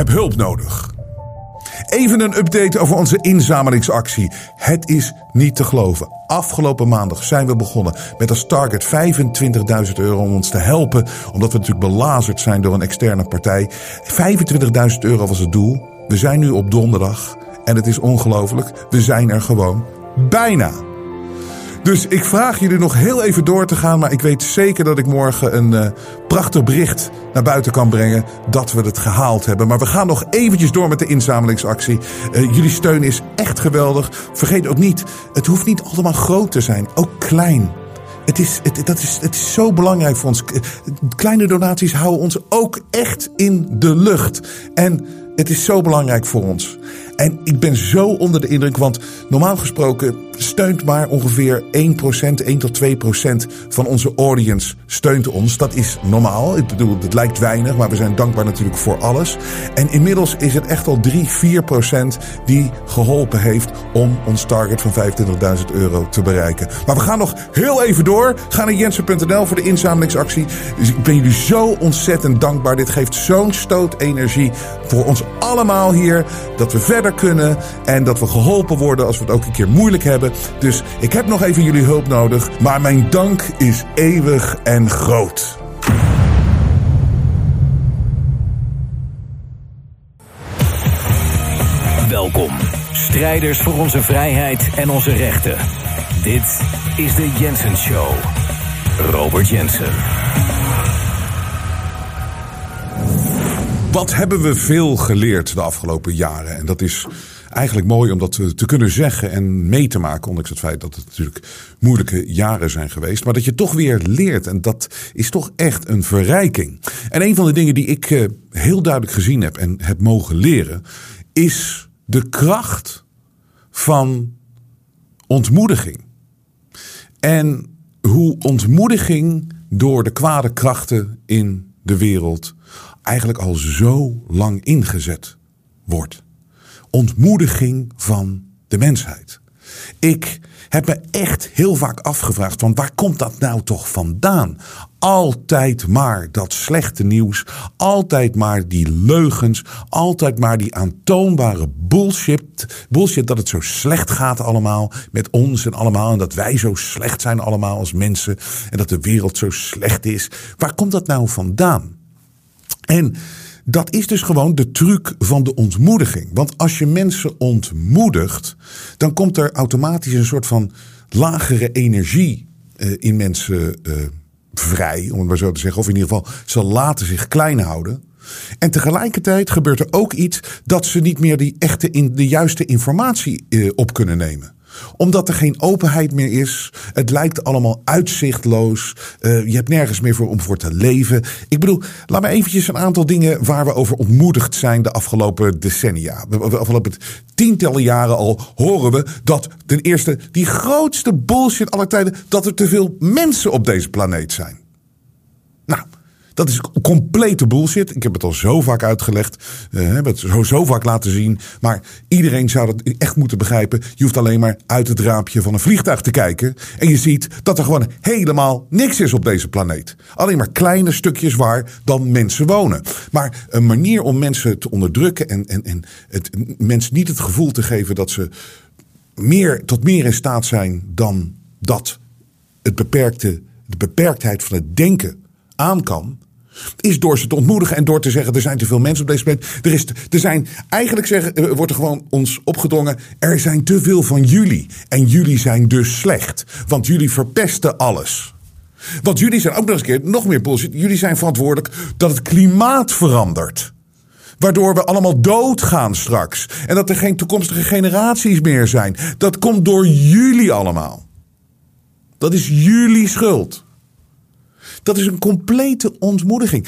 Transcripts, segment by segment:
Heb hulp nodig. Even een update over onze inzamelingsactie. Het is niet te geloven. Afgelopen maandag zijn we begonnen met als target 25.000 euro om ons te helpen. Omdat we natuurlijk belazerd zijn door een externe partij. 25.000 euro was het doel. We zijn nu op donderdag. En het is ongelooflijk. We zijn er gewoon bijna. Dus ik vraag jullie nog heel even door te gaan. Maar ik weet zeker dat ik morgen een uh, prachtig bericht naar buiten kan brengen. Dat we het gehaald hebben. Maar we gaan nog eventjes door met de inzamelingsactie. Uh, jullie steun is echt geweldig. Vergeet ook niet, het hoeft niet allemaal groot te zijn. Ook klein. Het is, het, dat is, het is zo belangrijk voor ons. Kleine donaties houden ons ook echt in de lucht. En het is zo belangrijk voor ons. En ik ben zo onder de indruk, want normaal gesproken steunt maar ongeveer 1%, 1 tot 2% van onze audience steunt ons. Dat is normaal. Ik bedoel, het lijkt weinig, maar we zijn dankbaar natuurlijk voor alles. En inmiddels is het echt al 3, 4% die geholpen heeft om ons target van 25.000 euro te bereiken. Maar we gaan nog heel even door. Ga naar jensen.nl voor de inzamelingsactie. Dus ik ben jullie zo ontzettend dankbaar. Dit geeft zo'n stoot energie voor ons allemaal hier. Dat we verder kunnen. En dat we geholpen worden als we het ook een keer moeilijk hebben. Dus ik heb nog even jullie hulp nodig. Maar mijn dank is eeuwig en groot. Welkom, strijders voor onze vrijheid en onze rechten. Dit is de Jensen Show. Robert Jensen. Wat hebben we veel geleerd de afgelopen jaren? En dat is eigenlijk mooi om dat te kunnen zeggen en mee te maken. Ondanks het feit dat het natuurlijk moeilijke jaren zijn geweest. Maar dat je toch weer leert. En dat is toch echt een verrijking. En een van de dingen die ik eh, heel duidelijk gezien heb en heb mogen leren. Is de kracht van ontmoediging. En hoe ontmoediging door de kwade krachten in de wereld eigenlijk al zo lang ingezet wordt. Ontmoediging van de mensheid. Ik heb me echt heel vaak afgevraagd: van waar komt dat nou toch vandaan? Altijd maar dat slechte nieuws, altijd maar die leugens, altijd maar die aantoonbare bullshit. Bullshit dat het zo slecht gaat allemaal met ons en allemaal. En dat wij zo slecht zijn allemaal als mensen. En dat de wereld zo slecht is. Waar komt dat nou vandaan? En dat is dus gewoon de truc van de ontmoediging. Want als je mensen ontmoedigt, dan komt er automatisch een soort van lagere energie uh, in mensen uh, vrij, om het maar zo te zeggen. Of in ieder geval, ze laten zich klein houden. En tegelijkertijd gebeurt er ook iets dat ze niet meer die echte, in, de juiste informatie uh, op kunnen nemen omdat er geen openheid meer is. Het lijkt allemaal uitzichtloos. Uh, je hebt nergens meer voor om voor te leven. Ik bedoel, laat me eventjes een aantal dingen waar we over ontmoedigd zijn de afgelopen decennia. De afgelopen tientallen jaren al horen we dat ten eerste die grootste bullshit aller tijden, dat er te veel mensen op deze planeet zijn. Dat is complete bullshit. Ik heb het al zo vaak uitgelegd. Uh, heb het zo, zo vaak laten zien. Maar iedereen zou dat echt moeten begrijpen. Je hoeft alleen maar uit het raampje van een vliegtuig te kijken. En je ziet dat er gewoon helemaal niks is op deze planeet. Alleen maar kleine stukjes waar dan mensen wonen. Maar een manier om mensen te onderdrukken en, en, en het, mensen niet het gevoel te geven dat ze meer, tot meer in staat zijn dan dat het beperkte, de beperktheid van het denken aan kan is door ze te ontmoedigen en door te zeggen: er zijn te veel mensen op deze planeet. Er, is, er zijn, eigenlijk zeggen, eh, wordt er gewoon ons opgedrongen: er zijn te veel van jullie. En jullie zijn dus slecht. Want jullie verpesten alles. Want jullie zijn ook nog eens een keer, nog meer bullshit. Jullie zijn verantwoordelijk dat het klimaat verandert. Waardoor we allemaal doodgaan straks. En dat er geen toekomstige generaties meer zijn. Dat komt door jullie allemaal. Dat is jullie schuld. Dat is een complete ontmoediging.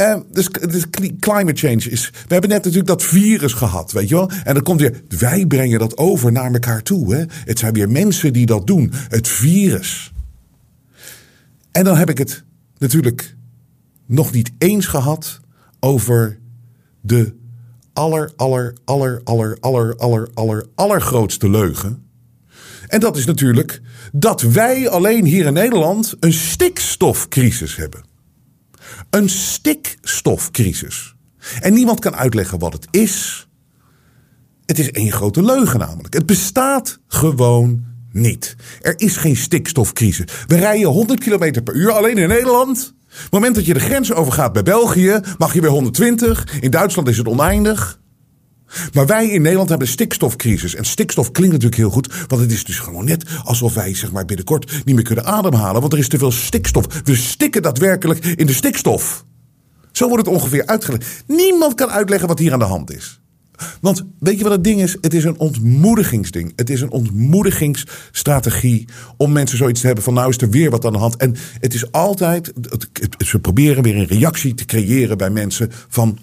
Uh, dus, dus, climate change is. We hebben net natuurlijk dat virus gehad, weet je wel? En dan komt weer. Wij brengen dat over naar elkaar toe. Hè? Het zijn weer mensen die dat doen. Het virus. En dan heb ik het natuurlijk nog niet eens gehad over de aller, aller, aller, aller, aller, aller, aller, allergrootste leugen. En dat is natuurlijk dat wij alleen hier in Nederland een stikstofcrisis hebben. Een stikstofcrisis. En niemand kan uitleggen wat het is. Het is één grote leugen namelijk. Het bestaat gewoon niet. Er is geen stikstofcrisis. We rijden 100 km per uur alleen in Nederland. Op het moment dat je de grens overgaat bij België, mag je weer 120. In Duitsland is het oneindig. Maar wij in Nederland hebben een stikstofcrisis. En stikstof klinkt natuurlijk heel goed. Want het is dus gewoon net alsof wij zeg maar, binnenkort niet meer kunnen ademhalen. Want er is te veel stikstof. We stikken daadwerkelijk in de stikstof. Zo wordt het ongeveer uitgelegd. Niemand kan uitleggen wat hier aan de hand is. Want weet je wat het ding is? Het is een ontmoedigingsding. Het is een ontmoedigingsstrategie om mensen zoiets te hebben van nou is er weer wat aan de hand. En het is altijd, ze proberen weer een reactie te creëren bij mensen van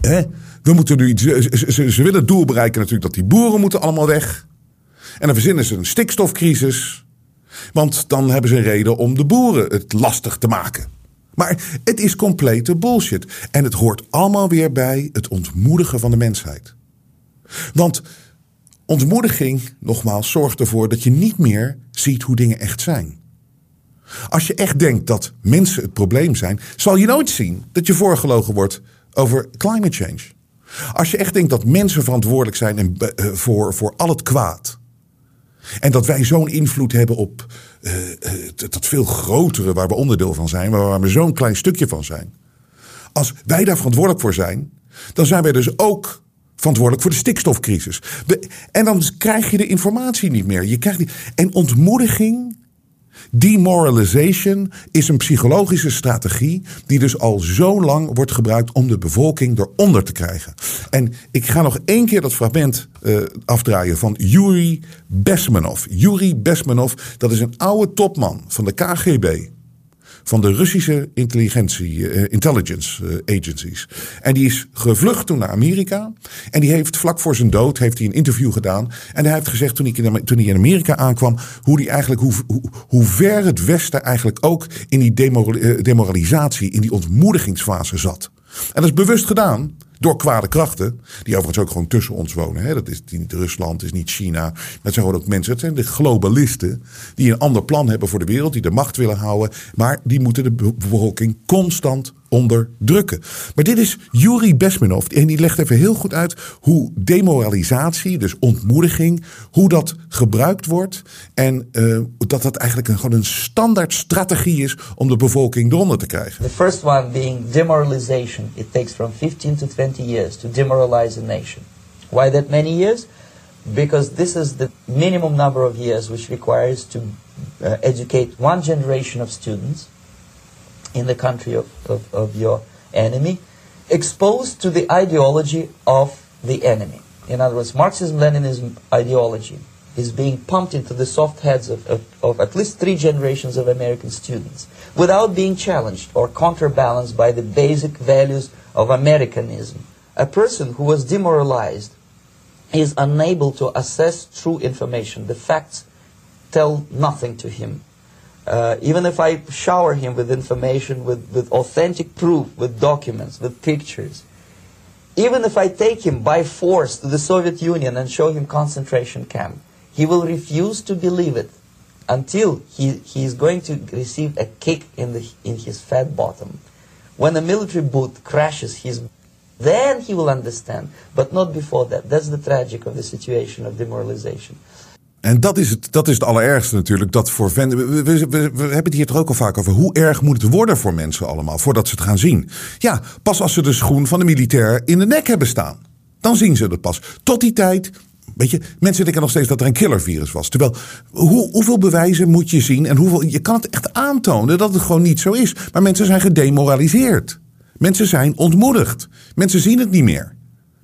hè, we moeten nu iets, ze, willen het doel bereiken natuurlijk dat die boeren moeten allemaal weg. En dan verzinnen ze een stikstofcrisis. Want dan hebben ze een reden om de boeren het lastig te maken. Maar het is complete bullshit. En het hoort allemaal weer bij het ontmoedigen van de mensheid. Want ontmoediging, nogmaals, zorgt ervoor dat je niet meer ziet hoe dingen echt zijn. Als je echt denkt dat mensen het probleem zijn, zal je nooit zien dat je voorgelogen wordt over climate change. Als je echt denkt dat mensen verantwoordelijk zijn eh, voor, voor al het kwaad. En dat wij zo'n invloed hebben op uh, dat veel grotere waar we onderdeel van zijn, waar we zo'n klein stukje van zijn. Als wij daar verantwoordelijk voor zijn, dan zijn wij dus ook verantwoordelijk voor de stikstofcrisis. en dan krijg je de informatie niet meer. Je krijgt die, en ontmoediging Demoralization is een psychologische strategie die dus al zo lang wordt gebruikt om de bevolking eronder te krijgen. En ik ga nog één keer dat fragment uh, afdraaien van Yuri Besmanov. Yuri Besmanov, dat is een oude topman van de KGB van de Russische intelligentie, uh, intelligence uh, agencies. En die is gevlucht toen naar Amerika. En die heeft vlak voor zijn dood heeft hij een interview gedaan. En hij heeft gezegd toen hij in, toen in Amerika aankwam, hoe, die eigenlijk, hoe, hoe, hoe ver het Westen eigenlijk ook in die demoralisatie, in die ontmoedigingsfase zat. En dat is bewust gedaan. Door kwade krachten, die overigens ook gewoon tussen ons wonen. Hè. Dat is niet Rusland, is niet China. Dat zijn gewoon ook mensen, het zijn de globalisten. Die een ander plan hebben voor de wereld, die de macht willen houden. Maar die moeten de bevolking constant onderdrukken. Maar dit is Yuri Besmenov. En die legt even heel goed uit hoe demoralisatie, dus ontmoediging, hoe dat gebruikt wordt. En uh, dat dat eigenlijk een, gewoon een standaard strategie is om de bevolking eronder te krijgen. The first one being demoralization. It takes from 15 to 20 years to demoralize a nation. Why that many years? Because this is the minimum number of years which requires to uh, educate one generation of students in the country of, of, of your enemy, exposed to the ideology of the enemy. In other words, Marxism-Leninism ideology is being pumped into the soft heads of, of, of, at least three generations of American students without being challenged or counterbalanced by the basic values of Americanism. A person who was demoralized is unable to assess true information. The facts tell nothing to him. Uh, even if I shower him with information, with, with authentic proof, with documents, with pictures, even if I take him by force to the Soviet Union and show him concentration camp, he will refuse to believe it until he, he is going to receive a kick in, the, in his fat bottom. When a military boot crashes his then he will understand, but not before that. That's the tragic of the situation of demoralization. En dat is, het, dat is het allerergste natuurlijk. Dat voor we, hebben het hier toch ook al vaak over. Hoe erg moet het worden voor mensen allemaal voordat ze het gaan zien? Ja, pas als ze de schoen van de militair in de nek hebben staan. Dan zien ze het pas. Tot die tijd Weet je, mensen denken nog steeds dat er een killervirus was. Terwijl, hoe, hoeveel bewijzen moet je zien? En hoeveel, je kan het echt aantonen dat het gewoon niet zo is. Maar mensen zijn gedemoraliseerd. Mensen zijn ontmoedigd. Mensen zien het niet meer.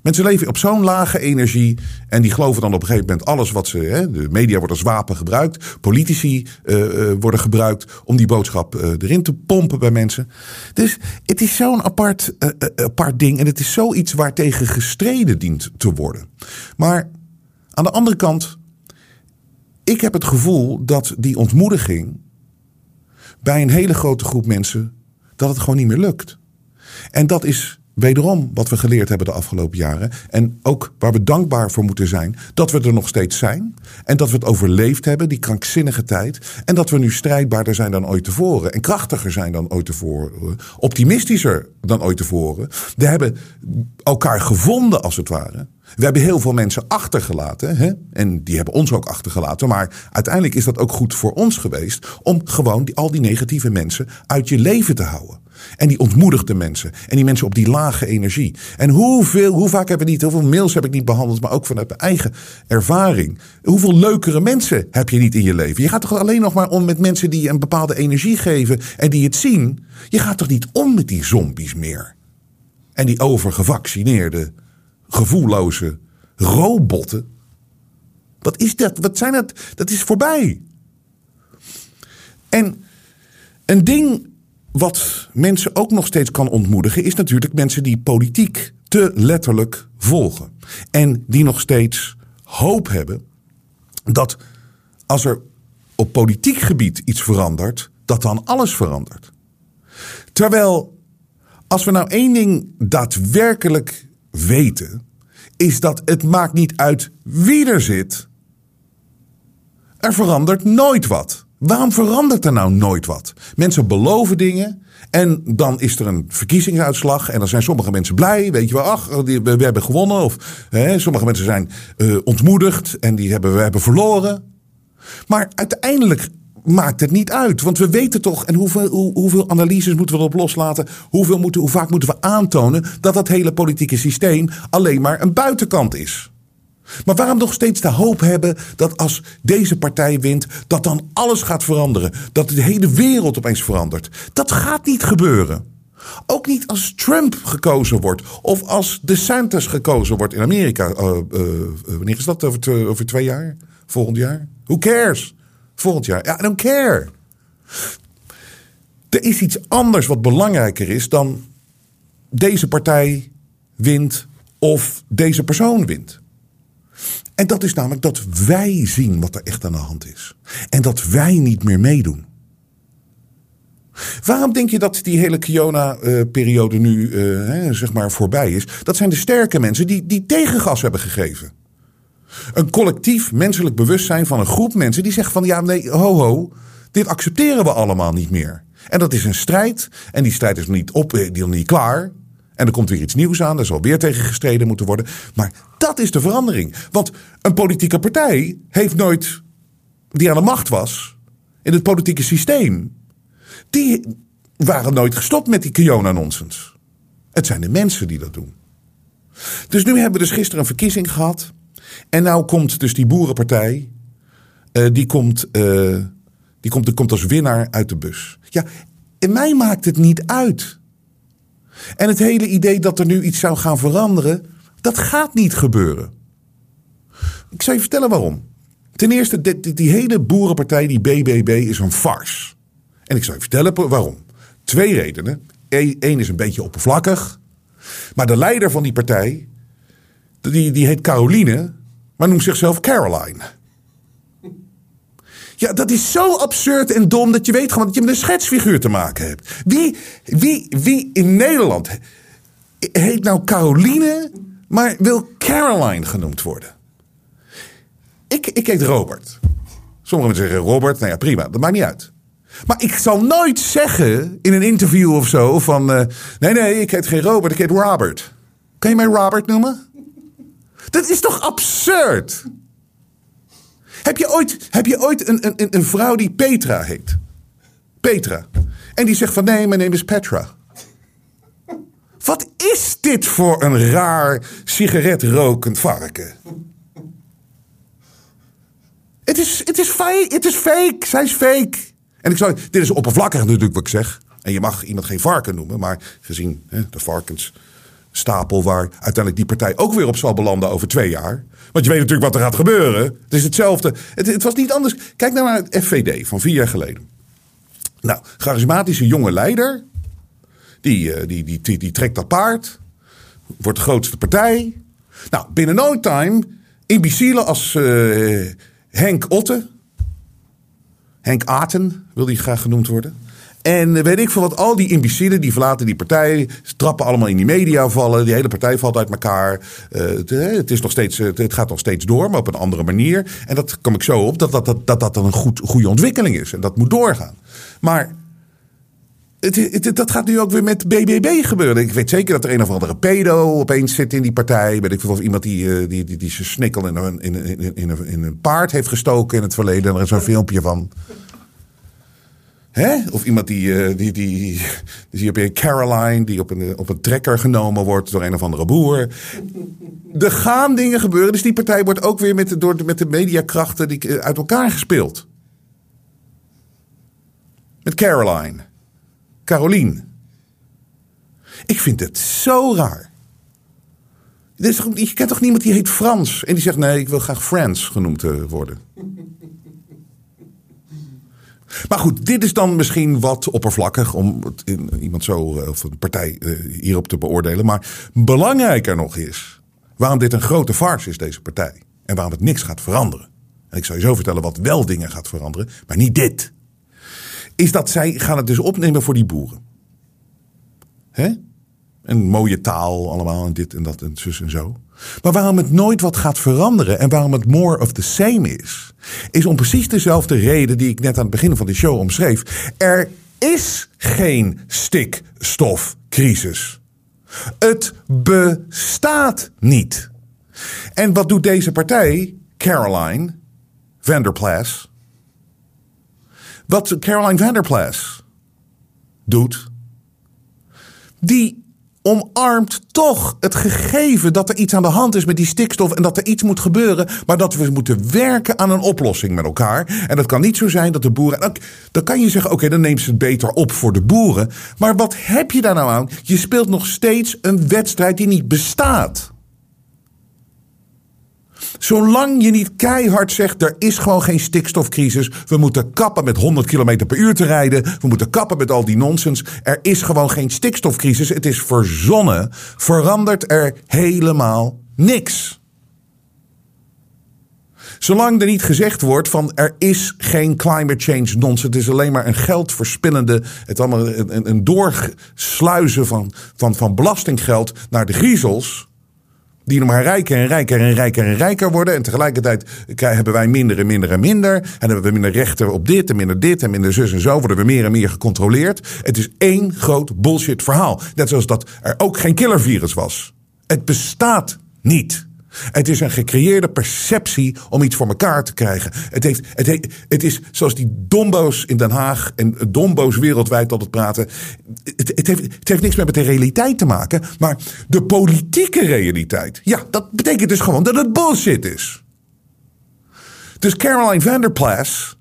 Mensen leven op zo'n lage energie. En die geloven dan op een gegeven moment alles wat ze. Hè, de media wordt als wapen gebruikt. Politici uh, worden gebruikt om die boodschap uh, erin te pompen bij mensen. Dus het is zo'n apart, apart ding. En het is zoiets waar tegen gestreden dient te worden. Maar aan de andere kant. Ik heb het gevoel dat die ontmoediging. bij een hele grote groep mensen. dat het gewoon niet meer lukt. En dat is wederom wat we geleerd hebben de afgelopen jaren. En ook waar we dankbaar voor moeten zijn. Dat we er nog steeds zijn. En dat we het overleefd hebben, die krankzinnige tijd. En dat we nu strijdbaarder zijn dan ooit tevoren. En krachtiger zijn dan ooit tevoren. Optimistischer dan ooit tevoren. We hebben elkaar gevonden, als het ware. We hebben heel veel mensen achtergelaten. Hè? En die hebben ons ook achtergelaten. Maar uiteindelijk is dat ook goed voor ons geweest. Om gewoon al die negatieve mensen uit je leven te houden. En die ontmoedigde mensen. En die mensen op die lage energie. En hoeveel, hoe vaak hebben we niet, hoeveel mails heb ik niet behandeld, maar ook vanuit mijn eigen ervaring. Hoeveel leukere mensen heb je niet in je leven? Je gaat toch alleen nog maar om met mensen die een bepaalde energie geven en die het zien. Je gaat toch niet om met die zombies meer? En die overgevaccineerde, gevoelloze robotten. Wat is dat? Wat zijn dat? Dat is voorbij. En een ding wat mensen ook nog steeds kan ontmoedigen, is natuurlijk mensen die politiek te letterlijk volgen. En die nog steeds hoop hebben dat als er op politiek gebied iets verandert, dat dan alles verandert. Terwijl, als we nou één ding daadwerkelijk weten, is dat het maakt niet uit wie er zit. Er verandert nooit wat. Waarom verandert er nou nooit wat? Mensen beloven dingen en dan is er een verkiezingsuitslag en dan zijn sommige mensen blij, weet je wel, ach, we, hebben gewonnen. Of hè, sommige mensen zijn uh, ontmoedigd en die hebben we hebben verloren. Maar uiteindelijk maakt het niet uit. Want we weten toch, en hoeveel, hoe, hoeveel analyses moeten we erop loslaten? Hoeveel moeten, hoe vaak moeten we aantonen dat dat hele politieke systeem alleen maar een buitenkant is? Maar waarom nog steeds de hoop hebben dat als deze partij wint, dat dan alles gaat veranderen? Dat de hele wereld opeens verandert? Dat gaat niet gebeuren. Ook niet als Trump gekozen wordt. Of als DeSantis gekozen wordt in Amerika. Uh, uh, wanneer is dat? Over, over twee jaar? Volgend jaar? Who cares? Volgend jaar. Ja, I don't care. Er is iets anders wat belangrijker is dan deze partij wint of deze persoon wint. En dat is namelijk dat wij zien wat er echt aan de hand is. En dat wij niet meer meedoen. Waarom denk je dat die hele Kiona-periode nu uh, zeg maar voorbij is? Dat zijn de sterke mensen die, die tegengas hebben gegeven. Een collectief menselijk bewustzijn van een groep mensen die zegt van ja, nee, ho ho, dit accepteren we allemaal niet meer. En dat is een strijd. En die strijd is nog niet op, eh, die nog niet klaar. En er komt weer iets nieuws aan, er zal weer tegen gestreden moeten worden. Maar dat is de verandering. Want een politieke partij heeft nooit, die aan de macht was, in het politieke systeem, die waren nooit gestopt met die Kiona-nonsens. Het zijn de mensen die dat doen. Dus nu hebben we dus gisteren een verkiezing gehad. En nou komt dus die boerenpartij, uh, die, komt, die, komt, die komt als winnaar uit de bus. Ja, in mij maakt het niet uit. En het hele idee dat er nu iets zou gaan veranderen, dat gaat niet gebeuren. Ik zal je vertellen waarom. Ten eerste, die, die hele boerenpartij, die BBB, is een farce. En ik zal je vertellen waarom. Twee redenen. Eén is een beetje oppervlakkig. Maar de leider van die partij, die, die heet Caroline, maar noemt zichzelf Caroline. Ja, dat is zo absurd en dom dat je weet gewoon dat je met een schetsfiguur te maken hebt. Wie, wie, wie in Nederland heet nou Caroline, maar wil Caroline genoemd worden? Ik, ik heet Robert. Sommige mensen zeggen Robert, nou ja, prima, dat maakt niet uit. Maar ik zal nooit zeggen in een interview of zo van... Uh, nee, nee, ik heet geen Robert, ik heet Robert. Kan je mij Robert noemen? Dat is toch absurd? Heb je ooit, heb je ooit een, een, een vrouw die Petra heet? Petra. En die zegt van nee, mijn naam is Petra. Wat is dit voor een raar sigaretrokend varken? Het is, het is fake. Het is fake. Zij is fake. En ik zou, dit is oppervlakkig natuurlijk wat ik zeg. En je mag iemand geen varken noemen, maar gezien hè, de varkensstapel waar uiteindelijk die partij ook weer op zal belanden over twee jaar. Want je weet natuurlijk wat er gaat gebeuren. Het is hetzelfde. Het, het was niet anders. Kijk nou naar het FVD van vier jaar geleden. Nou, charismatische jonge leider. Die, eh, die, die, die, die trekt dat paard. Wordt de grootste partij. Nou, binnen no time. Imbecielen als uh, Henk Otte. Henk Aten wil hij graag genoemd worden. En weet ik veel wat, al die imbecielen die verlaten die partij, trappen allemaal in die media vallen, die hele partij valt uit elkaar. Uh, het, het, is nog steeds, het gaat nog steeds door, maar op een andere manier. En dat kom ik zo op dat dat, dat, dat, dat dan een goed, goede ontwikkeling is. En dat moet doorgaan. Maar het, dat gaat nu ook weer met BBB gebeuren. Ik weet zeker dat er een of andere pedo opeens zit in die partij. Weet ik veel of iemand die, die, die, die, die zijn snikkel in een, in, in, in, een, in een paard heeft gestoken in het verleden. En er is zo'n filmpje van. Hè? Of iemand die, die, die, die, je op Caroline, die op een, op een trekker genomen wordt door een of andere boer. Er gaan dingen gebeuren. Dus die partij wordt ook weer met de, door, met de mediakrachten die, uit elkaar gespeeld. Met Caroline. Carolien. Ik vind het zo raar. Je kent toch niemand die heet Frans en die zegt nee, ik wil graag Frans genoemd eh, worden. Maar goed, dit is dan misschien wat oppervlakkig om iemand zo eh, of een partij eh, hierop te beoordelen. Maar belangrijker nog is waarom dit een grote farce is, deze partij. En waarom het niks gaat veranderen. En ik zal je zo vertellen wat wel dingen gaat veranderen, maar niet dit is dat zij gaan het dus opnemen voor die boeren. Hè? Een mooie taal allemaal en dit en dat en zus en zo. Maar waarom het nooit wat gaat veranderen en waarom het more of the same is, is om precies dezelfde reden die ik net aan het begin van de show omschreef. Er is geen stikstofcrisis. Het bestaat niet. En wat doet deze partij, Caroline Vanderplas, wat Caroline Vanderplas doet, die omarmt toch het gegeven dat er iets aan de hand is met die stikstof en dat er iets moet gebeuren, maar dat we moeten werken aan een oplossing met elkaar. En dat kan niet zo zijn dat de boeren. Dan kan je zeggen: oké, dan neemt ze het beter op voor de boeren. Maar wat heb je daar nou aan? Je speelt nog steeds een wedstrijd die niet bestaat. Zolang je niet keihard zegt, er is gewoon geen stikstofcrisis. We moeten kappen met 100 km per uur te rijden. We moeten kappen met al die nonsens. Er is gewoon geen stikstofcrisis. Het is verzonnen. Verandert er helemaal niks. Zolang er niet gezegd wordt van er is geen climate change nonsense. Het is alleen maar een geldverspillende, het allemaal een, een doorsluizen van, van, van belastinggeld naar de griezels. Die nog maar rijker en rijker en rijker en rijker worden. En tegelijkertijd hebben wij minder en minder en minder. En hebben we minder rechten op dit en minder dit en minder zus en zo. Worden we meer en meer gecontroleerd. Het is één groot bullshit verhaal. Net zoals dat er ook geen killervirus was. Het bestaat niet. Het is een gecreëerde perceptie om iets voor elkaar te krijgen. Het, heeft, het, het is zoals die dombo's in Den Haag en dombo's wereldwijd altijd praten. Het, heeft, het heeft niks meer met de realiteit te maken, maar de politieke realiteit. Ja, dat betekent dus gewoon dat het bullshit is. Dus Caroline Vanderplas,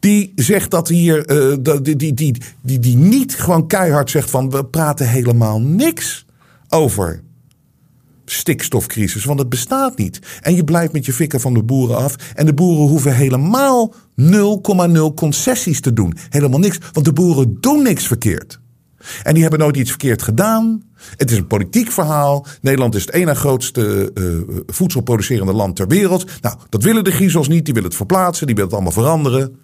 die zegt dat hier, uh, die, die, die, die niet gewoon keihard zegt van we praten helemaal niks over stikstofcrisis, want het bestaat niet. En je blijft met je fikken van de boeren af. En de boeren hoeven helemaal 0,0 concessies te doen. Helemaal niks, want de boeren doen niks verkeerd. En die hebben nooit iets verkeerd gedaan. Het is een politiek verhaal. Nederland is het ene grootste uh, voedselproducerende land ter wereld. Nou, dat willen de griezels niet. Die willen het verplaatsen. Die willen het allemaal veranderen.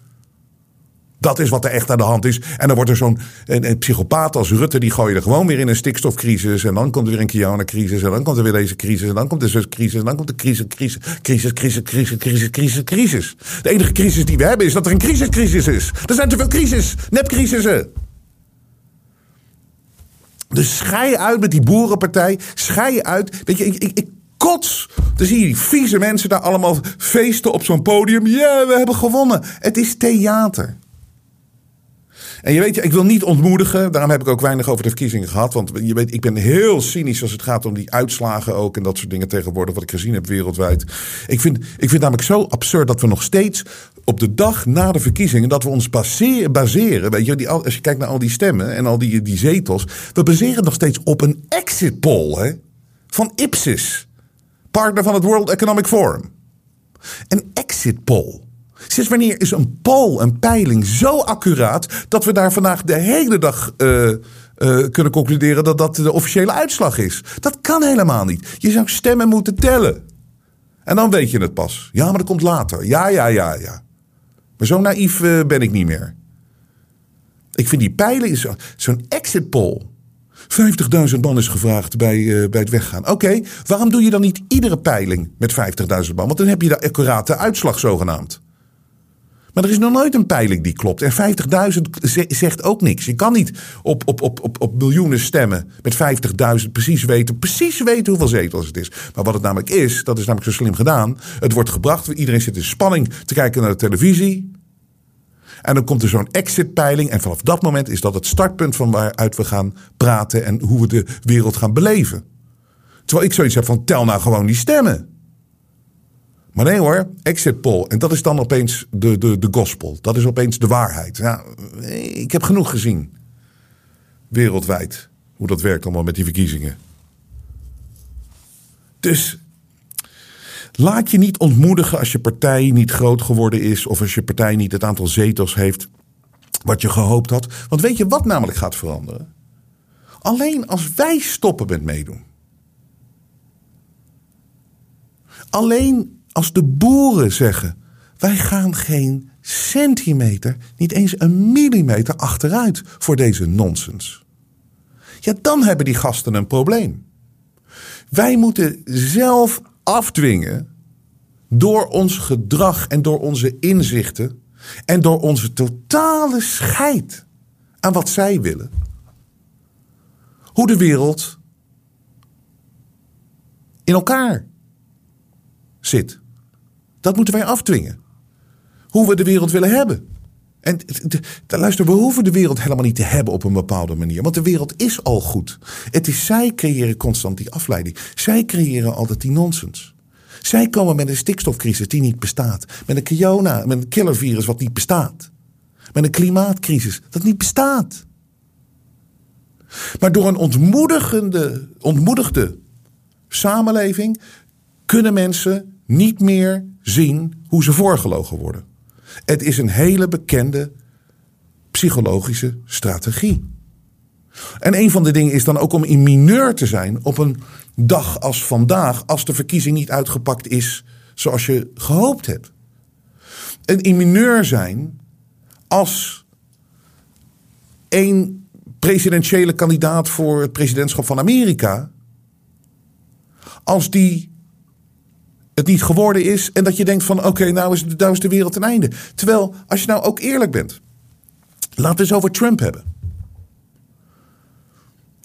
Dat is wat er echt aan de hand is. En dan wordt er zo'n een, psychopaat als Rutte, die gooi je er gewoon weer in een stikstofcrisis. En dan komt er weer een Kiana-crisis. En dan komt er weer deze crisis. En dan komt de crisis. En dan komt de crisis, crisis, crisis, crisis, crisis, crisis, crisis, crisis. De enige crisis die we hebben is dat er een crisiscrisis is. Er zijn te veel crisis, nepcrisissen. Dus schei uit met die boerenpartij. Schei uit. Weet je, ik, ik, ik kots. Dan zie je die vieze mensen daar allemaal feesten op zo'n podium. Ja, we hebben gewonnen. Het is theater. En je weet, ik wil niet ontmoedigen. Daarom heb ik ook weinig over de verkiezingen gehad. Want je weet, ik ben heel cynisch als het gaat om die uitslagen ook. En dat soort dingen tegenwoordig, wat ik gezien heb wereldwijd. Ik vind, ik vind namelijk zo absurd dat we nog steeds op de dag na de verkiezingen. dat we ons baseren. baseren weet je, die, als je kijkt naar al die stemmen en al die, die zetels. we baseren nog steeds op een exit poll hè, van Ipsis, partner van het World Economic Forum. Een exit poll. Sinds wanneer is een poll, een peiling zo accuraat dat we daar vandaag de hele dag uh, uh, kunnen concluderen dat dat de officiële uitslag is? Dat kan helemaal niet. Je zou stemmen moeten tellen. En dan weet je het pas. Ja, maar dat komt later. Ja, ja, ja, ja. Maar zo naïef uh, ben ik niet meer. Ik vind die peilen zo'n exit poll. 50.000 man is gevraagd bij, bij het weggaan. Oké, waarom doe je dan niet iedere peiling met 50.000 man? Want dan heb je de accurate uitslag zogenaamd. Maar er is nog nooit een peiling die klopt. En 50.000 zegt ook niks. Je kan niet op, op, op, op, op miljoenen stemmen met 50.000 precies weten, precies weten hoeveel zetels het is. Maar wat het namelijk is, dat is namelijk zo slim gedaan. Het wordt gebracht, iedereen zit in spanning te kijken naar de televisie. En dan komt er zo'n exitpeiling. En vanaf dat moment is dat het startpunt van waaruit we gaan praten en hoe we de wereld gaan beleven. Terwijl ik zoiets heb van tel nou gewoon die stemmen. Maar nee hoor, exit poll. En dat is dan opeens de, de, de gospel. Dat is opeens de waarheid. Ja, ik heb genoeg gezien. Wereldwijd. Hoe dat werkt allemaal met die verkiezingen. Dus laat je niet ontmoedigen als je partij niet groot geworden is. Of als je partij niet het aantal zetels heeft wat je gehoopt had. Want weet je wat namelijk gaat veranderen? Alleen als wij stoppen met meedoen. Alleen als de boeren zeggen: wij gaan geen centimeter, niet eens een millimeter achteruit voor deze nonsens. Ja, dan hebben die gasten een probleem. Wij moeten zelf afdwingen door ons gedrag en door onze inzichten en door onze totale scheid aan wat zij willen. Hoe de wereld in elkaar zit. Dat moeten wij afdwingen. Hoe we de wereld willen hebben. En luister, we hoeven de wereld helemaal niet te hebben op een bepaalde manier. Want de wereld is al goed. Het is zij creëren constant die afleiding. Zij creëren altijd die nonsens. Zij komen met een stikstofcrisis die niet bestaat. Met een corona, met een killervirus wat niet bestaat. Met een klimaatcrisis dat niet bestaat. Maar door een ontmoedigende, ontmoedigde samenleving kunnen mensen niet meer zien hoe ze voorgelogen worden. Het is een hele bekende psychologische strategie. En een van de dingen is dan ook om in mineur te zijn op een dag als vandaag, als de verkiezing niet uitgepakt is zoals je gehoopt hebt. En in mineur zijn als een presidentiële kandidaat voor het presidentschap van Amerika, als die het niet geworden is. En dat je denkt van oké, nou, is, nou is de wereld ten einde. Terwijl, als je nou ook eerlijk bent. Laten we eens over Trump hebben.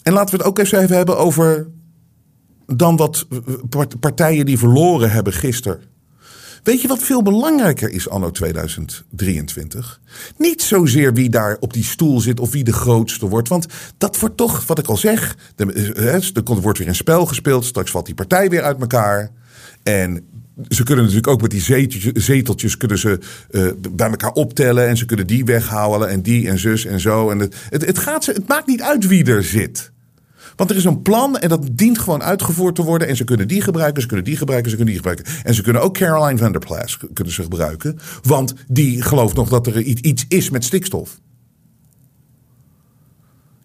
En laten we het ook even hebben over dan wat partijen die verloren hebben gisteren. Weet je wat veel belangrijker is anno 2023? Niet zozeer wie daar op die stoel zit of wie de grootste wordt. Want dat wordt toch, wat ik al zeg, er wordt weer een spel gespeeld. Straks valt die partij weer uit elkaar. En ze kunnen natuurlijk ook met die zeteltjes, zeteltjes kunnen ze, uh, bij elkaar optellen. En ze kunnen die weghalen en die en zus en zo. En het, het, het, gaat, het maakt niet uit wie er zit. Want er is een plan en dat dient gewoon uitgevoerd te worden. En ze kunnen die gebruiken, ze kunnen die gebruiken, ze kunnen die gebruiken. En ze kunnen ook Caroline van der Plas kunnen ze gebruiken. Want die gelooft nog dat er iets is met stikstof.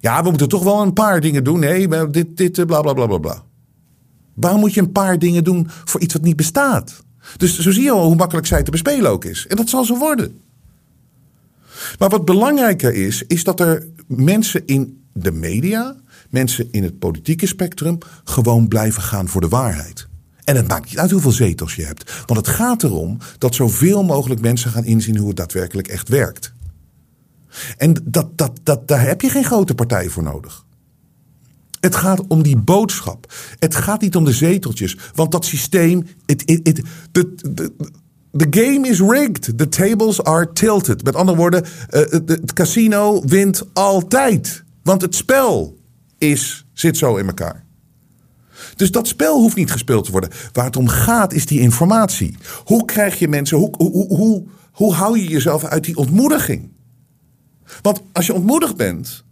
Ja, we moeten toch wel een paar dingen doen. Nee, dit, dit, bla bla bla bla bla. Waarom moet je een paar dingen doen voor iets wat niet bestaat? Dus zo zie je al hoe makkelijk zij te bespelen ook is. En dat zal zo worden. Maar wat belangrijker is, is dat er mensen in de media, mensen in het politieke spectrum, gewoon blijven gaan voor de waarheid. En het maakt niet uit hoeveel zetels je hebt. Want het gaat erom dat zoveel mogelijk mensen gaan inzien hoe het daadwerkelijk echt werkt. En dat, dat, dat, daar heb je geen grote partij voor nodig. Het gaat om die boodschap. Het gaat niet om de zeteltjes. Want dat systeem. the game is rigged. The tables are tilted. Met andere woorden, uh, het casino wint altijd. Want het spel is, zit zo in elkaar. Dus dat spel hoeft niet gespeeld te worden. Waar het om gaat is die informatie. Hoe krijg je mensen, hoe, hoe, hoe, hoe hou je jezelf uit die ontmoediging? Want als je ontmoedigd bent,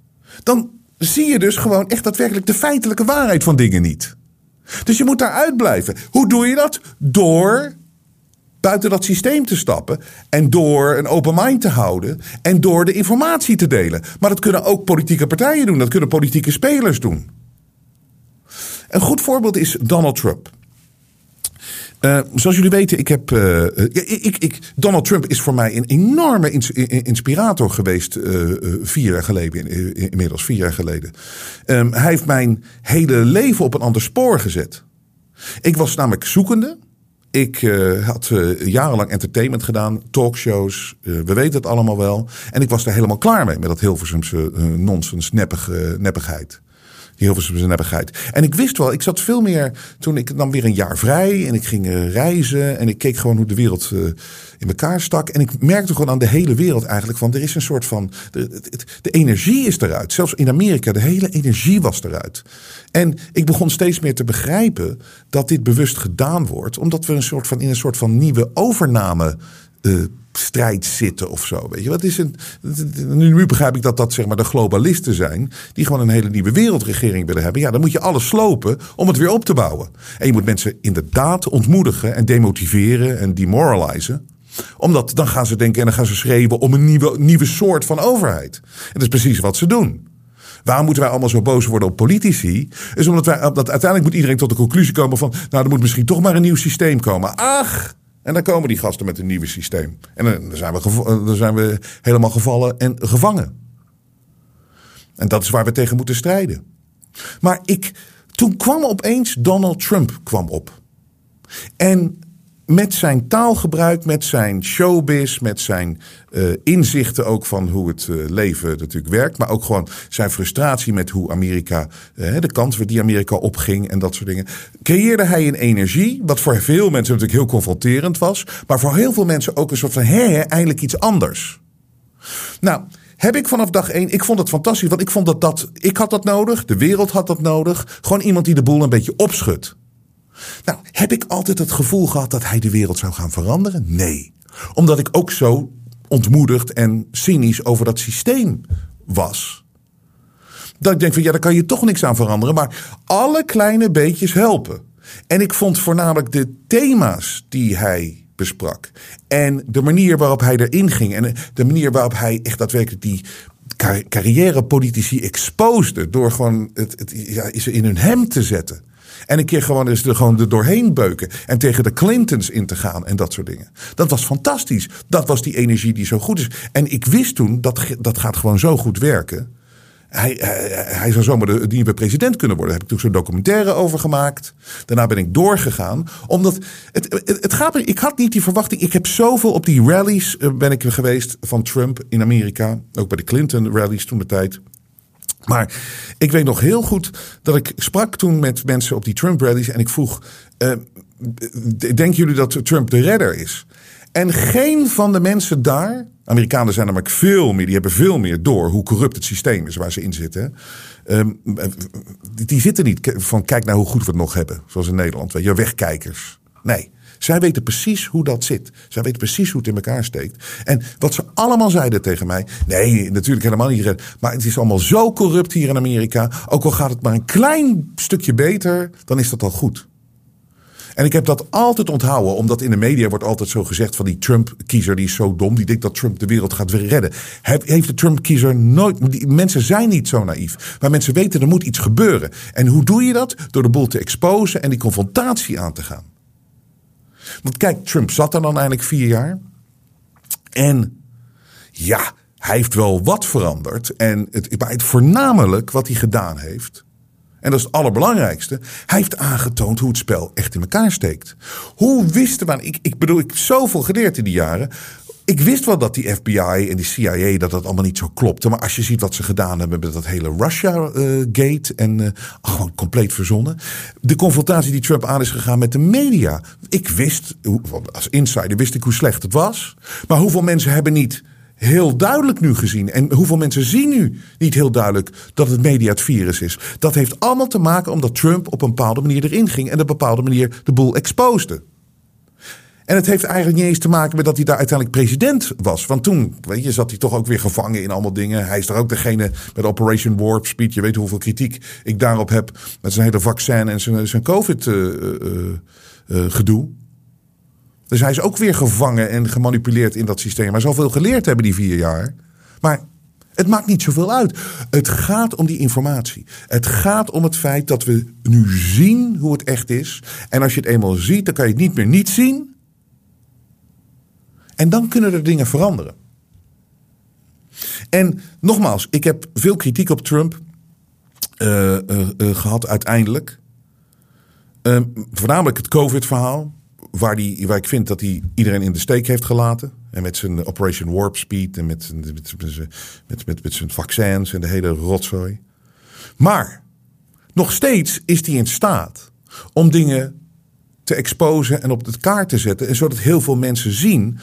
dan zie je dus gewoon echt daadwerkelijk de feitelijke waarheid van dingen niet. Dus je moet daar uitblijven. Hoe doe je dat? Door buiten dat systeem te stappen. En door een open mind te houden. En door de informatie te delen. Maar dat kunnen ook politieke partijen doen. Dat kunnen politieke spelers doen. Een goed voorbeeld is Donald Trump. Uh, zoals jullie weten, ik heb. Uh, ik, ik, Donald Trump is voor mij een enorme ins inspirator geweest. Vier jaar geleden, inmiddels vier jaar geleden. Um, hij heeft mijn hele leven op een ander spoor gezet. Ik was namelijk zoekende. Ik had jarenlang entertainment gedaan, talkshows, we weten het allemaal wel. En ik was daar helemaal klaar mee met dat Hilversumse nonsens, neppig, neppigheid. Die Hilversumse neppigheid. En ik wist wel, ik zat veel meer toen ik nam weer een jaar vrij en ik ging reizen en ik keek gewoon hoe de wereld in elkaar stak. En ik merkte gewoon aan de hele wereld eigenlijk van er is een soort van. De, de, energie is eruit. Zelfs in Amerika, de hele energie was eruit. En ik begon steeds meer te begrijpen dat dit bewust gedaan wordt, omdat we een soort van, in een soort van nieuwe overname. Uh, strijd zitten of zo. Weet je, wat is een, nu begrijp ik dat dat zeg maar de globalisten zijn. die gewoon een hele nieuwe wereldregering willen hebben. Ja, dan moet je alles slopen om het weer op te bouwen. En je moet mensen inderdaad ontmoedigen en demotiveren en demoralizen omdat dan gaan ze denken en dan gaan ze schreeuwen om een nieuwe, nieuwe soort van overheid. En dat is precies wat ze doen. Waarom moeten wij allemaal zo boos worden op politici? Is omdat wij, dat uiteindelijk moet iedereen tot de conclusie komen van, nou, er moet misschien toch maar een nieuw systeem komen. Ach, en dan komen die gasten met een nieuw systeem. En dan zijn we, dan zijn we helemaal gevallen en gevangen. En dat is waar we tegen moeten strijden. Maar ik, toen kwam opeens Donald Trump kwam op. En met zijn taalgebruik, met zijn showbiz, met zijn uh, inzichten ook van hoe het uh, leven natuurlijk werkt. Maar ook gewoon zijn frustratie met hoe Amerika, uh, de kant die Amerika opging en dat soort dingen. Creëerde hij een energie, wat voor veel mensen natuurlijk heel confronterend was. Maar voor heel veel mensen ook een soort van, hé, eindelijk iets anders. Nou, heb ik vanaf dag één, ik vond het fantastisch. Want ik vond dat dat, ik had dat nodig, de wereld had dat nodig. Gewoon iemand die de boel een beetje opschudt. Nou, heb ik altijd het gevoel gehad dat hij de wereld zou gaan veranderen? Nee. Omdat ik ook zo ontmoedigd en cynisch over dat systeem was. Dat ik denk van ja, daar kan je toch niks aan veranderen. Maar alle kleine beetjes helpen. En ik vond voornamelijk de thema's die hij besprak. En de manier waarop hij erin ging. En de manier waarop hij echt daadwerkelijk die carrièrepolitici exposede. Door gewoon het, het, ja, in hun hem te zetten. En een keer gewoon eens er gewoon doorheen beuken. En tegen de Clintons in te gaan en dat soort dingen. Dat was fantastisch. Dat was die energie die zo goed is. En ik wist toen, dat, dat gaat gewoon zo goed werken. Hij, hij, hij, zou zomaar de, nieuwe president kunnen worden. Daar heb ik toen zo'n documentaire over gemaakt. Daarna ben ik doorgegaan. Omdat het, het, het, gaat Ik had niet die verwachting. Ik heb zoveel op die rallies eh, ben ik geweest van Trump in Amerika. Ook bij de Clinton rallies toen de tijd. Maar ik weet nog heel goed dat ik sprak toen met mensen op die Trump-rallies en ik vroeg: uh, denken jullie dat Trump de redder is? En geen van de mensen daar, Amerikanen zijn namelijk veel meer, die hebben veel meer door hoe corrupt het systeem is waar ze in zitten. Um, die zitten niet van kijk naar hoe goed we het nog hebben, zoals in Nederland. Je, wegkijkers. Nee. Zij weten precies hoe dat zit. Zij weten precies hoe het in elkaar steekt. En wat ze allemaal zeiden tegen mij. Nee, natuurlijk helemaal niet. Maar het is allemaal zo corrupt hier in Amerika. Ook al gaat het maar een klein stukje beter, dan is dat al goed. En ik heb dat altijd onthouden, omdat in de media wordt altijd zo gezegd van die Trump-kiezer, die is zo dom, die denkt dat Trump de wereld gaat redden. Heeft de Trump-kiezer nooit. Die mensen zijn niet zo naïef. Maar mensen weten er moet iets gebeuren. En hoe doe je dat? Door de boel te exposen en die confrontatie aan te gaan. Want kijk, Trump zat er dan eigenlijk vier jaar. En ja, hij heeft wel wat veranderd. En het, het voornamelijk wat hij gedaan heeft. En dat is het allerbelangrijkste. Hij heeft aangetoond hoe het spel echt in elkaar steekt. Hoe wisten we. Ik, ik bedoel, ik heb zoveel geleerd in die jaren. Ik wist wel dat die FBI en die CIA dat dat allemaal niet zo klopte. Maar als je ziet wat ze gedaan hebben met dat hele Russia-gate eh, en uh, gewoon compleet verzonnen. De confrontatie die Trump aan is gegaan met de media. Ik wist, als insider wist ik hoe slecht het was. Maar hoeveel mensen hebben niet heel duidelijk nu gezien. En hoeveel mensen zien nu niet heel duidelijk dat het media het virus is. Dat heeft allemaal te maken omdat Trump op een bepaalde manier erin ging. En op een bepaalde manier de boel exposede. En het heeft eigenlijk niet eens te maken met dat hij daar uiteindelijk president was. Want toen weet je, zat hij toch ook weer gevangen in allemaal dingen. Hij is er ook degene met Operation Warp Speed. Je weet hoeveel kritiek ik daarop heb. Met zijn hele vaccin en zijn, zijn COVID-gedoe. Uh, uh, dus hij is ook weer gevangen en gemanipuleerd in dat systeem. Hij zal veel geleerd hebben die vier jaar. Maar Het maakt niet zoveel uit. Het gaat om die informatie. Het gaat om het feit dat we nu zien hoe het echt is. En als je het eenmaal ziet, dan kan je het niet meer niet zien. En dan kunnen er dingen veranderen. En nogmaals, ik heb veel kritiek op Trump uh, uh, gehad uiteindelijk. Ehm, voornamelijk het COVID-verhaal, waar, die, waar ik vind dat hij iedereen in de steek heeft gelaten. En met zijn Operation Warp Speed en met, met, met, met, met, met zijn vaccins en de hele rotzooi. Maar nog steeds is hij in staat om dingen te exposen en op de kaart te zetten. En zodat heel veel mensen zien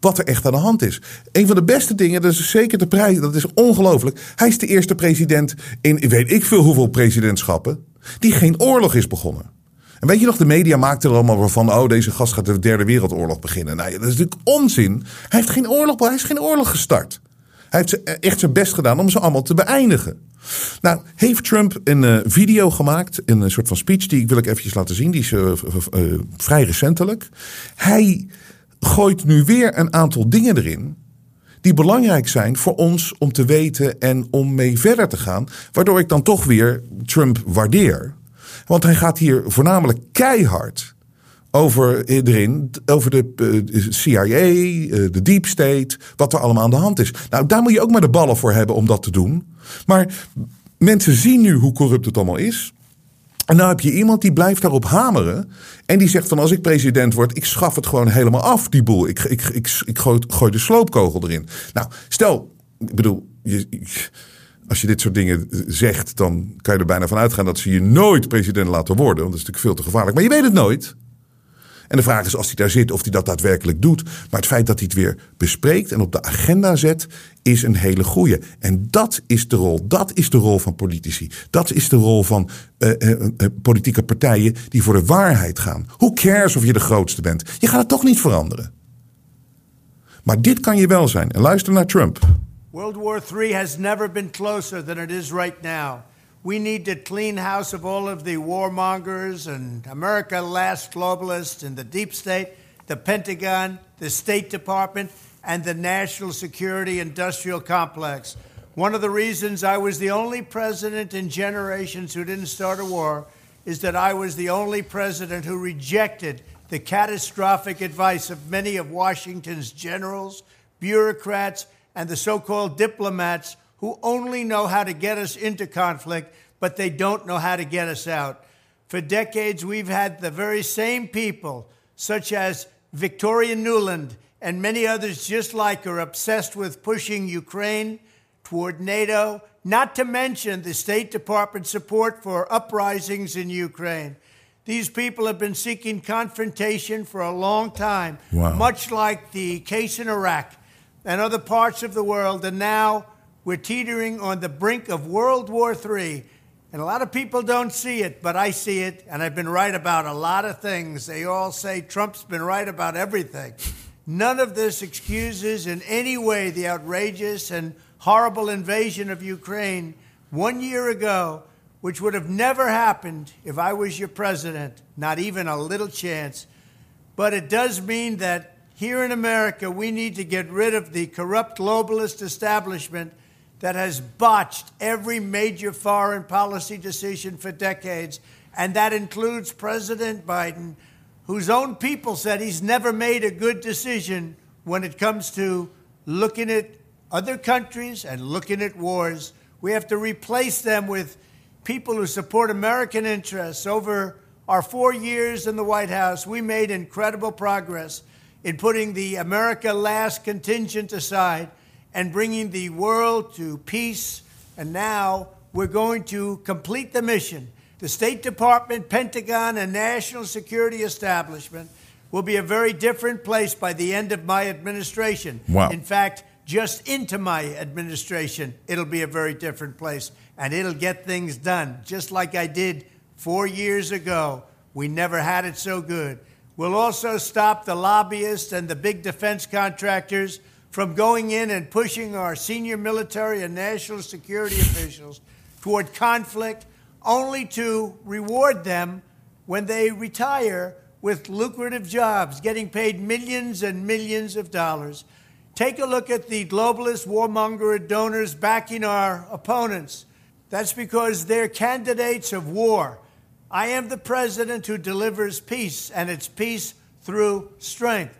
wat er echt aan de hand is. Een van de beste dingen, dat is zeker de prijs, dat is ongelooflijk. Hij is de eerste president in, weet ik veel hoeveel presidentschappen, die geen oorlog is begonnen. En weet je nog, de media maakten er allemaal van, oh, deze gast gaat de derde wereldoorlog beginnen. Nou, dat is natuurlijk onzin. Hij heeft geen oorlog, hij is geen oorlog gestart. Hij heeft echt zijn best gedaan om ze allemaal te beëindigen. Nou, heeft Trump een uh, video gemaakt, een soort van speech, die ik wil ik eventjes laten zien. Die is vrij recentelijk. Hij gooit nu weer een aantal dingen erin die belangrijk zijn voor ons om te weten en om mee verder te gaan. Waardoor ik dan toch weer Trump waardeer. Want hij gaat hier voornamelijk keihard over, erin, over de uh, CIA, uh, de Deep State, wat er allemaal aan de hand is. Nou, daar moet je ook maar de ballen voor hebben om dat te doen. Maar mensen zien nu hoe corrupt het allemaal is. En nou heb je iemand die blijft daarop hameren. En die zegt van als ik president word, ik schaf het gewoon helemaal af, die boel. Ik, ik, ik, ik gooi, gooi de sloopkogel erin. Nou, stel, ik bedoel, je, als je dit soort dingen zegt, dan kan je er bijna van uitgaan dat ze je nooit president laten worden. Want dat is natuurlijk veel te gevaarlijk. Maar je weet het nooit. En de vraag is als hij daar zit of hij dat daadwerkelijk doet. Maar het feit dat hij het weer bespreekt en op de agenda zet, is een hele goede. En dat is de rol. Dat is de rol van politici. Dat is de rol van uh, uh, uh, politieke partijen die voor de waarheid gaan. Who cares of je de grootste bent? Je gaat het toch niet veranderen. Maar dit kan je wel zijn. En luister naar Trump. World War III has never been closer than it is right now. We need to clean house of all of the warmongers and America last globalists and the deep state, the Pentagon, the State Department, and the national security industrial complex. One of the reasons I was the only president in generations who didn't start a war is that I was the only president who rejected the catastrophic advice of many of Washington's generals, bureaucrats, and the so called diplomats who only know how to get us into conflict, but they don't know how to get us out. For decades, we've had the very same people, such as Victoria Nuland and many others just like her, obsessed with pushing Ukraine toward NATO, not to mention the State Department support for uprisings in Ukraine. These people have been seeking confrontation for a long time, wow. much like the case in Iraq and other parts of the world, and now we're teetering on the brink of World War III. And a lot of people don't see it, but I see it, and I've been right about a lot of things. They all say Trump's been right about everything. None of this excuses in any way the outrageous and horrible invasion of Ukraine one year ago, which would have never happened if I was your president, not even a little chance. But it does mean that here in America, we need to get rid of the corrupt globalist establishment that has botched every major foreign policy decision for decades, and that includes President Biden, whose own people said he's never made a good decision when it comes to looking at other countries and looking at wars. We have to replace them with people who support American interests. Over our four years in the White House, we made incredible progress in putting the America Last contingent aside and bringing the world to peace. And now we're going to complete the mission. The State Department, Pentagon, and National Security Establishment will be a very different place by the end of my administration. Wow. In fact, just into my administration, it'll be a very different place. And it'll get things done, just like I did four years ago. We never had it so good. We'll also stop the lobbyists and the big defense contractors from going in and pushing our senior military and national security officials toward conflict only to reward them when they retire with lucrative jobs, getting paid millions and millions of dollars. Take a look at the globalist warmonger donors backing our opponents. That's because they're candidates of war. I am the president who delivers peace, and it's peace through strength.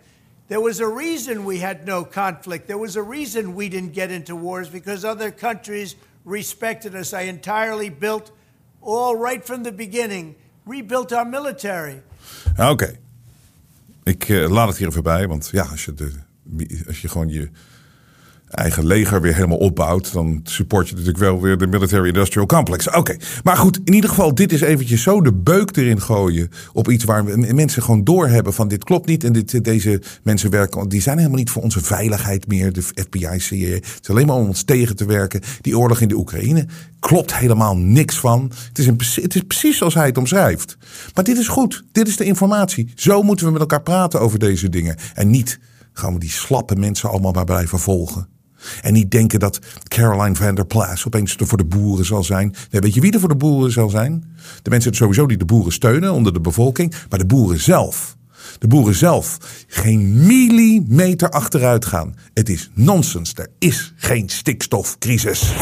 There was a reason we had no conflict. There was a reason we didn't get into wars because other countries respected us. I entirely built, all right from the beginning, rebuilt our military. Oké. Ik uh, laat het hier even want ja, als je, de, als je gewoon je eigen leger weer helemaal opbouwt, dan support je natuurlijk wel weer de military industrial complex. Oké, maar goed, in ieder geval, dit is eventjes zo de beuk erin gooien op iets waar mensen gewoon doorhebben van dit klopt niet en dit, deze mensen werken, die zijn helemaal niet voor onze veiligheid meer, de FBI, CIA. Het is alleen maar om ons tegen te werken. Die oorlog in de Oekraïne klopt helemaal niks van. Het is, een, het is precies zoals hij het omschrijft. Maar dit is goed, dit is de informatie. Zo moeten we met elkaar praten over deze dingen en niet gaan we die slappe mensen allemaal maar blijven volgen. En niet denken dat Caroline van der Plas opeens er voor de boeren zal zijn. Nee, weet je wie er voor de boeren zal zijn? De mensen sowieso die de boeren steunen onder de bevolking, maar de boeren zelf. De boeren zelf geen millimeter achteruit gaan. Het is nonsens. Er is geen stikstofcrisis.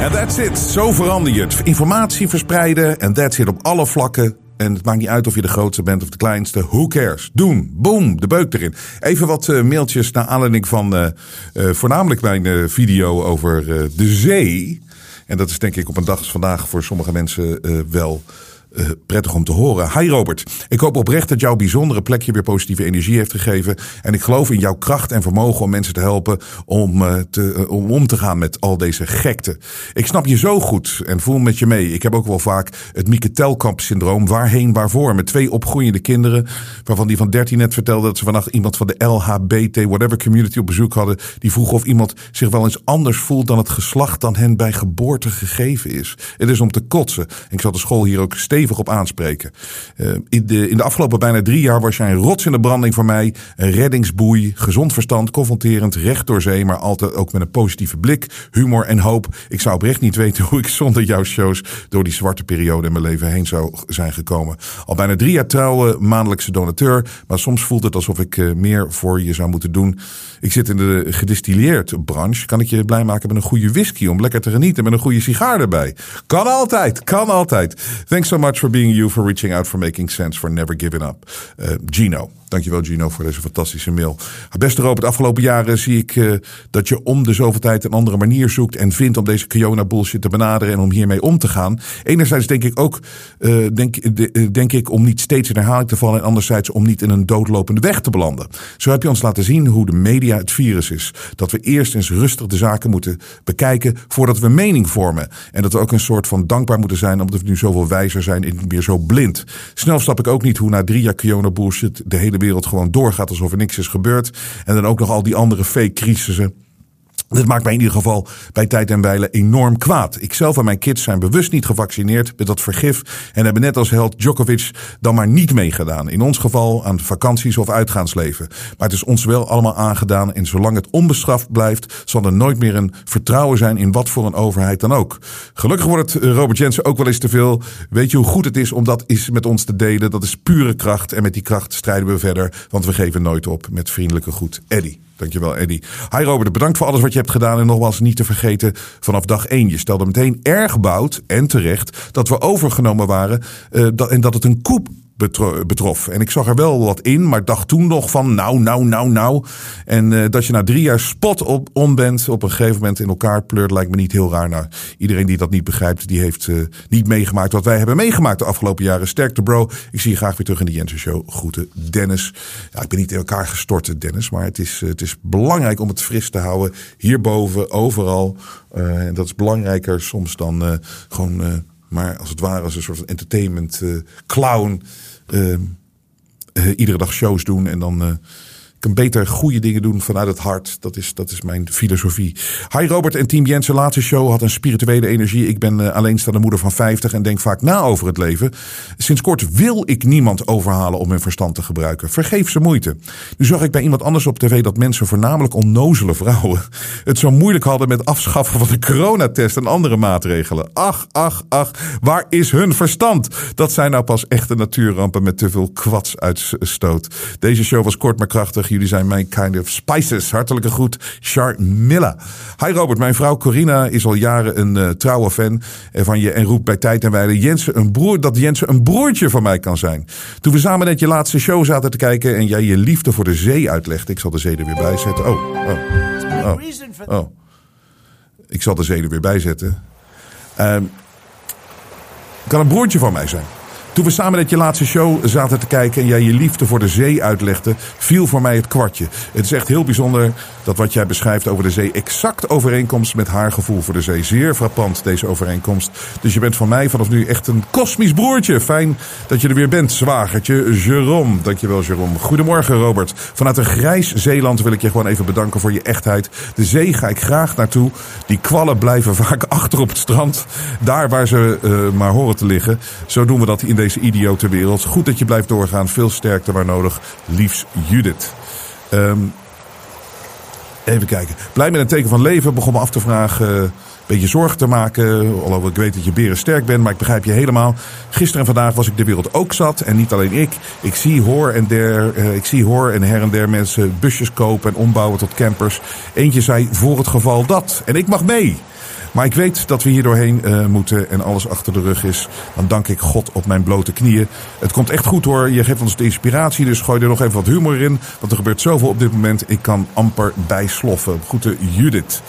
En that's it. Zo verander je het. Informatie verspreiden en that's it op alle vlakken en het maakt niet uit of je de grootste bent of de kleinste. Who cares? Doen. Boom. De beuk erin. Even wat uh, mailtjes naar aanleiding van uh, uh, voornamelijk mijn video over de zee. En dat is denk ik op een dag als vandaag voor sommige mensen wel uh, prettig om te horen. Hi Robert, ik hoop oprecht dat jouw bijzondere plekje weer positieve energie heeft gegeven. En ik geloof in jouw kracht en vermogen om mensen te helpen om, uh, te, uh, om om te gaan met al deze gekte. Ik snap je zo goed en voel met je mee. Ik heb ook wel vaak het Mieke Telkamp syndroom. Waarheen, waarvoor? Met twee opgroeiende kinderen. Waarvan die van 13 net vertelde dat ze vannacht iemand van de LHBT, whatever community op bezoek hadden. Die vroeg of iemand zich wel eens anders voelt dan het geslacht dan hen bij geboorte gegeven is. Het is om te kotsen. En ik zal de school hier ook stevig op aanspreken. Uh, in, de, in de afgelopen bijna drie jaar was jij een rots in de branding voor mij. Een reddingsboei, gezond verstand, confronterend, recht door zee, maar altijd ook met een positieve blik, humor en hoop. Ik zou oprecht niet weten hoe ik zonder jouw shows door die zwarte periode in mijn leven heen zou zijn gekomen. Al bijna drie jaar trouwe maandelijkse donateur, maar soms voelt het alsof ik uh, meer voor je zou moeten doen. Ik zit in de gedistilleerd branche. Kan ik je blij maken met een goede whisky om lekker te genieten met een goede sigaar erbij? Kan altijd, kan altijd. Thanks so much much for being you, for reaching out, for making sense, for never giving up. Uh, Gino. Dankjewel Gino voor deze fantastische mail. Beste Robert, de afgelopen jaren zie ik uh, dat je om de zoveel tijd een andere manier zoekt en vindt om deze Kiona bullshit te benaderen en om hiermee om te gaan. Enerzijds denk ik ook, uh, denk, de, denk ik, om niet steeds in herhaling te vallen en anderzijds om niet in een doodlopende weg te belanden. Zo heb je ons laten zien hoe de media het virus is. Dat we eerst eens rustig de zaken moeten bekijken voordat we mening vormen. En dat we ook een soort van dankbaar moeten zijn omdat we nu zoveel wijzer zijn en niet meer zo blind. Snel snap ik ook niet hoe na drie jaar Kiona bullshit de hele wereld gewoon doorgaat alsof er niks is gebeurd. En dan ook nog al die andere fake crisissen. Dit maakt mij in ieder geval bij tijd en wijle enorm kwaad. Ikzelf en mijn kids zijn bewust niet gevaccineerd met dat vergif en hebben net als held Djokovic dan maar niet meegedaan. In ons geval aan vakanties of uitgaansleven. Maar het is ons wel allemaal aangedaan en zolang het onbestraft blijft, zal er nooit meer een vertrouwen zijn in wat voor een overheid dan ook. Gelukkig wordt het eh, Robert Jensen ook wel eens te veel. Weet je hoe goed het is om dat is met ons te delen? Dat is pure kracht en met die kracht strijden we verder, want we geven nooit op. Met vriendelijke groet, Eddie. Dankjewel, Eddie. Hi Robert, bedankt voor alles wat je hebt gedaan. En nogmaals niet te vergeten, vanaf dag één. Je stelde meteen erg bout en terecht dat we overgenomen waren. Uh, dat, en dat het een koep betrof. En ik zag er wel wat in, maar dacht toen nog van nou, nou, nou, nou. En uh, dat je na drie jaar spot op on bent, op een gegeven moment in elkaar pleurt, lijkt me niet heel raar. Nou, iedereen die dat niet begrijpt, die heeft uh, niet meegemaakt wat wij hebben meegemaakt de afgelopen jaren. Sterkte bro, ik zie je graag weer terug in de Jensen Show. Groeten, Dennis. Ja, ik ben niet in elkaar gestort, Dennis, maar het is, het is belangrijk om het fris te houden. Hierboven, overal. en dat is belangrijker soms dan gewoon maar als het ware als een soort entertainment clown uh, iedere dag shows doen en dan kan beter goede dingen doen vanuit het hart. Dat is, dat is mijn filosofie. Hi Robert en team Jensen. Laatste show had een spirituele energie. Ik ben uh, alleenstaande moeder van 50 en denk vaak na over het leven. Sinds kort wil ik niemand overhalen om hun verstand te gebruiken. Vergeef ze moeite. Nu zag ik bij iemand anders op tv dat mensen, voornamelijk onnozele vrouwen, het zo moeilijk hadden met afschaffen van de coronatest en andere maatregelen. Ach, ach, ach, waar is hun verstand? Dat zijn nou pas echte natuurrampen met te veel kwatsuitstoot. Deze show was kort maar krachtig. Jullie zijn mijn kind of spices. Hartelijke groet, Charmilla. Hi Robert, mijn vrouw Corina is al jaren een uh, trouwe fan van je en roept bij tijd en wijle Jensen een broer, dat Jensen een broertje van mij kan zijn. Toen we samen net je laatste show zaten te kijken en jij je liefde voor de zee uitlegde. Ik zal de zee er weer bij zetten. Oh, oh, oh. oh. Ik zal de zee er weer bij zetten. Um, kan een broertje van mij zijn. Toen we samen net je laatste show zaten te kijken en jij je liefde voor de zee uitlegde, viel voor mij het kwartje. Het is echt heel bijzonder dat wat jij beschrijft over de zee exact overeenkomst met haar gevoel voor de zee. Zeer frappant deze overeenkomst. Dus je bent van mij vanaf nu echt een kosmisch broertje. Fijn dat je er weer bent, zwagertje Jerome. Dankjewel Jerome. Goedemorgen Robert. Vanuit een grijs Zeeland wil ik je gewoon even bedanken voor je echtheid. De zee ga ik graag naartoe. Die kwallen blijven vaak achter op het strand. Daar waar ze uh, maar horen te liggen. Zo doen we dat in deze idiote wereld. Goed dat je blijft doorgaan. Veel sterkte waar nodig. Liefs Judith. Um, Even kijken. Blij met een teken van leven. Begon me af te vragen. Een beetje zorgen te maken. Alhoewel ik weet dat je beren sterk bent. Maar ik begrijp je helemaal. Gisteren en vandaag was ik de wereld ook zat. En niet alleen ik. Ik zie hoor en, der, uh, ik zie hoor en her en der mensen busjes kopen en ombouwen tot campers. Eentje zei voor het geval dat. En ik mag mee. Maar ik weet dat we hier doorheen uh, moeten en alles achter de rug is. Dan dank ik God op mijn blote knieën. Het komt echt goed hoor. Je geeft ons de inspiratie, dus gooi er nog even wat humor in. Want er gebeurt zoveel op dit moment. Ik kan amper bijsloffen. Groeten Judith.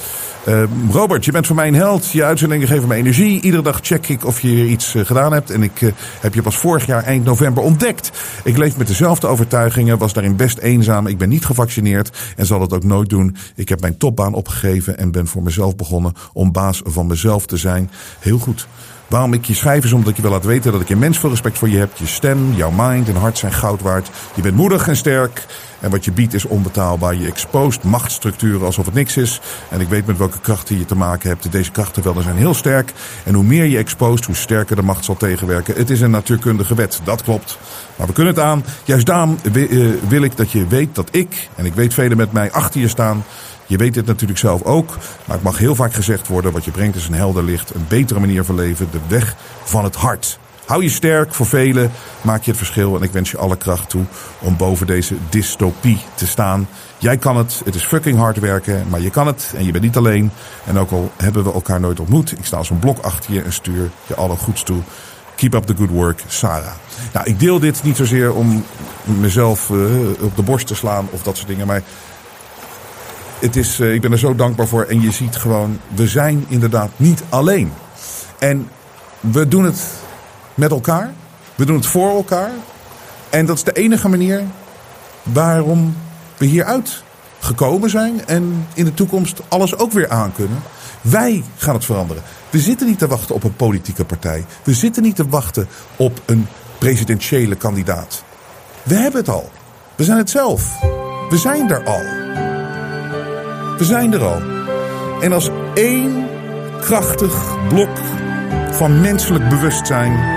Uh, Robert, je bent voor mij een held. Je uitzendingen geven me energie. Iedere dag check ik of je iets uh, gedaan hebt. En ik uh, heb je pas vorig jaar eind november ontdekt. Ik leef met dezelfde overtuigingen. Was daarin best eenzaam. Ik ben niet gevaccineerd. En zal het ook nooit doen. Ik heb mijn topbaan opgegeven. En ben voor mezelf begonnen om baas van mezelf te zijn. Heel goed. Waarom ik je schrijf is omdat je wil laten weten dat ik immens veel respect voor je heb. Je stem, jouw mind en hart zijn goud waard. Je bent moedig en sterk. En wat je biedt is onbetaalbaar. Je exposed machtsstructuren alsof het niks is. En ik weet met welke krachten je te maken hebt. Deze krachtenvelden zijn heel sterk. En hoe meer je exposed, hoe sterker de macht zal tegenwerken. Het is een natuurkundige wet, dat klopt. Maar we kunnen het aan. Juist daarom wil ik dat je weet dat ik, en ik weet velen met mij, achter je staan. Je weet dit natuurlijk zelf ook, maar het mag heel vaak gezegd worden: wat je brengt is een helder licht, een betere manier van leven, de weg van het hart. Hou je sterk voor velen, maak je het verschil en ik wens je alle kracht toe om boven deze dystopie te staan. Jij kan het, het is fucking hard werken, maar je kan het en je bent niet alleen. En ook al hebben we elkaar nooit ontmoet, ik sta als een blok achter je en stuur je alle goeds toe. Keep up the good work, Sarah. Nou, ik deel dit niet zozeer om mezelf uh, op de borst te slaan of dat soort dingen, maar het is, uh, ik ben er zo dankbaar voor. En je ziet gewoon, we zijn inderdaad niet alleen. En we doen het met elkaar. We doen het voor elkaar. En dat is de enige manier waarom we hieruit gekomen zijn. En in de toekomst alles ook weer aan kunnen. Wij gaan het veranderen. We zitten niet te wachten op een politieke partij. We zitten niet te wachten op een presidentiële kandidaat. We hebben het al. We zijn het zelf. We zijn er al. We zijn er al. En als één krachtig blok van menselijk bewustzijn.